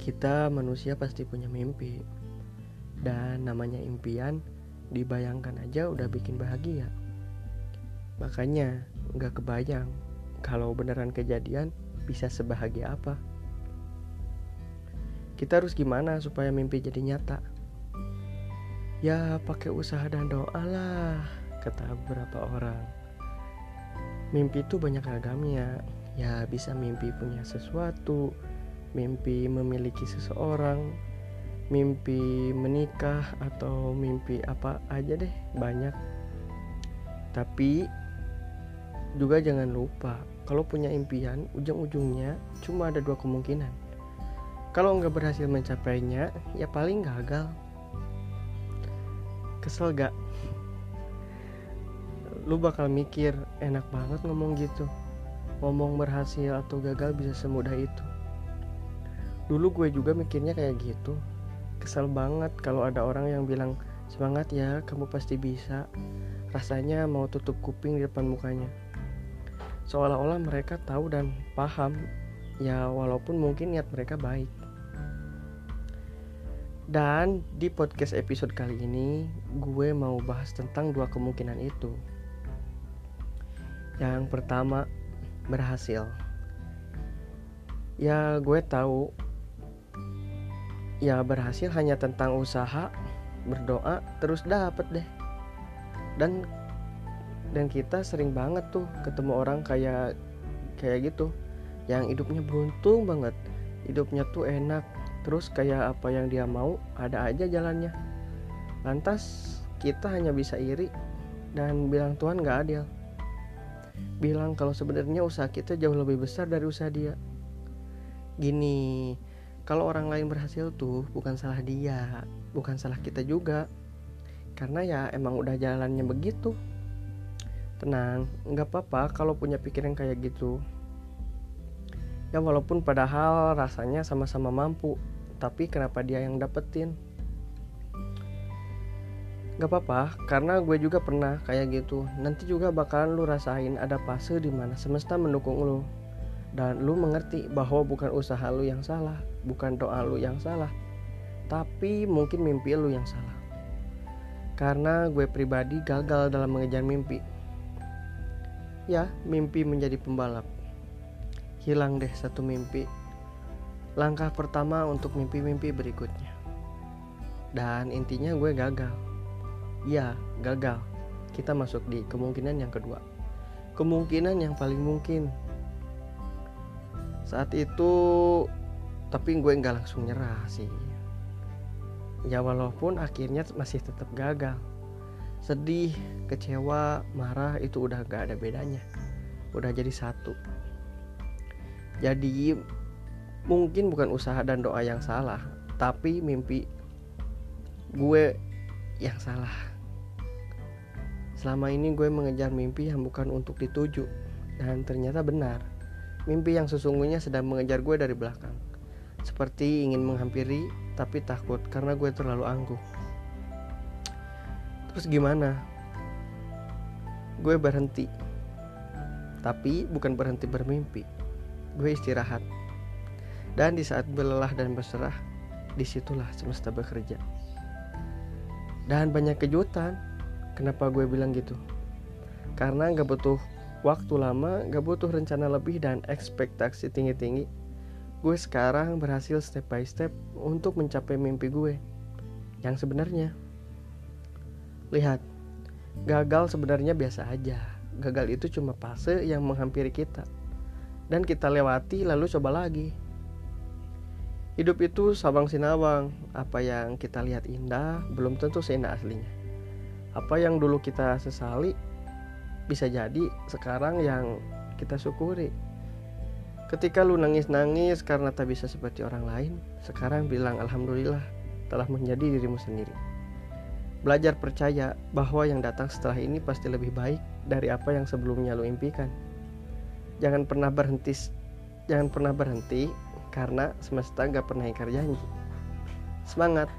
Kita manusia pasti punya mimpi. Dan namanya impian Dibayangkan aja udah bikin bahagia. Makanya nggak kebayang Kalau beneran kejadian bisa sebahagia apa. Kita harus gimana supaya mimpi jadi nyata? Ya pakai usaha dan doa lah Kata beberapa orang. Mimpi itu banyak ragamnya. Ya bisa mimpi punya sesuatu mimpi memiliki seseorang, mimpi menikah atau mimpi apa aja deh banyak. Tapi juga jangan lupa kalau punya impian ujung-ujungnya cuma ada dua kemungkinan. Kalau nggak berhasil mencapainya, ya paling gagal. Kesel gak? Lu bakal mikir enak banget ngomong gitu. Ngomong berhasil atau gagal bisa semudah itu dulu gue juga mikirnya kayak gitu. Kesel banget kalau ada orang yang bilang semangat ya kamu pasti bisa. Rasanya mau tutup kuping di depan mukanya. Seolah-olah mereka tahu dan paham. Ya walaupun mungkin niat mereka baik. Dan di podcast episode kali ini gue mau bahas tentang dua kemungkinan itu. Yang pertama berhasil. Ya gue tahu ya berhasil hanya tentang usaha berdoa terus dapet deh. Dan dan kita sering banget tuh ketemu orang kayak kayak gitu. Yang hidupnya beruntung banget hidupnya tuh enak terus kayak apa yang dia mau ada aja jalannya. Lantas kita hanya bisa iri dan bilang Tuhan gak adil. Bilang kalau sebenarnya usaha kita jauh lebih besar dari usaha dia. Gini kalau orang lain berhasil tuh bukan salah dia bukan salah kita juga. Karena ya emang udah jalannya begitu. Tenang nggak apa-apa kalau punya pikiran kayak gitu. Ya walaupun padahal rasanya sama-sama mampu tapi kenapa dia yang dapetin? Gak apa-apa, karena gue juga pernah kayak gitu. Nanti juga bakalan lu rasain ada fase di mana semesta mendukung lu dan lu mengerti bahwa bukan usaha lu yang salah, bukan doa lu yang salah, tapi mungkin mimpi lu yang salah. Karena gue pribadi gagal dalam mengejar mimpi. Ya, mimpi menjadi pembalap. Hilang deh satu mimpi. Langkah pertama untuk mimpi-mimpi berikutnya. Dan intinya gue gagal. Ya, gagal. Kita masuk di kemungkinan yang kedua. Kemungkinan yang paling mungkin saat itu tapi gue nggak langsung nyerah sih. Ya walaupun akhirnya masih tetap gagal. Sedih kecewa marah itu udah gak ada bedanya. Udah jadi satu. Jadi mungkin bukan usaha dan doa yang salah tapi mimpi gue yang salah. Selama ini gue mengejar mimpi yang bukan untuk dituju dan ternyata benar Mimpi yang sesungguhnya sedang mengejar gue dari belakang. Seperti ingin menghampiri, tapi takut karena gue terlalu angkuh. Terus gimana? Gue berhenti. Tapi bukan berhenti bermimpi. Gue istirahat. Dan di saat belelah dan berserah, di situlah semesta bekerja. Dan banyak kejutan. Kenapa gue bilang gitu? Karena gak butuh waktu lama, gak butuh rencana lebih dan ekspektasi tinggi-tinggi. Gue sekarang berhasil step by step untuk mencapai mimpi gue yang sebenarnya. Lihat, gagal sebenarnya biasa aja. Gagal itu cuma fase yang menghampiri kita. Dan kita lewati lalu coba lagi. Hidup itu sabang sinawang. Apa yang kita lihat indah belum tentu seindah aslinya. Apa yang dulu kita sesali bisa jadi sekarang yang kita syukuri. Ketika lu nangis-nangis karena tak bisa seperti orang lain sekarang bilang alhamdulillah telah menjadi dirimu sendiri. Belajar percaya bahwa yang datang setelah ini pasti lebih baik dari apa yang sebelumnya lu impikan. Jangan pernah berhenti jangan pernah berhenti karena semesta gak pernah ingkar janji. Semangat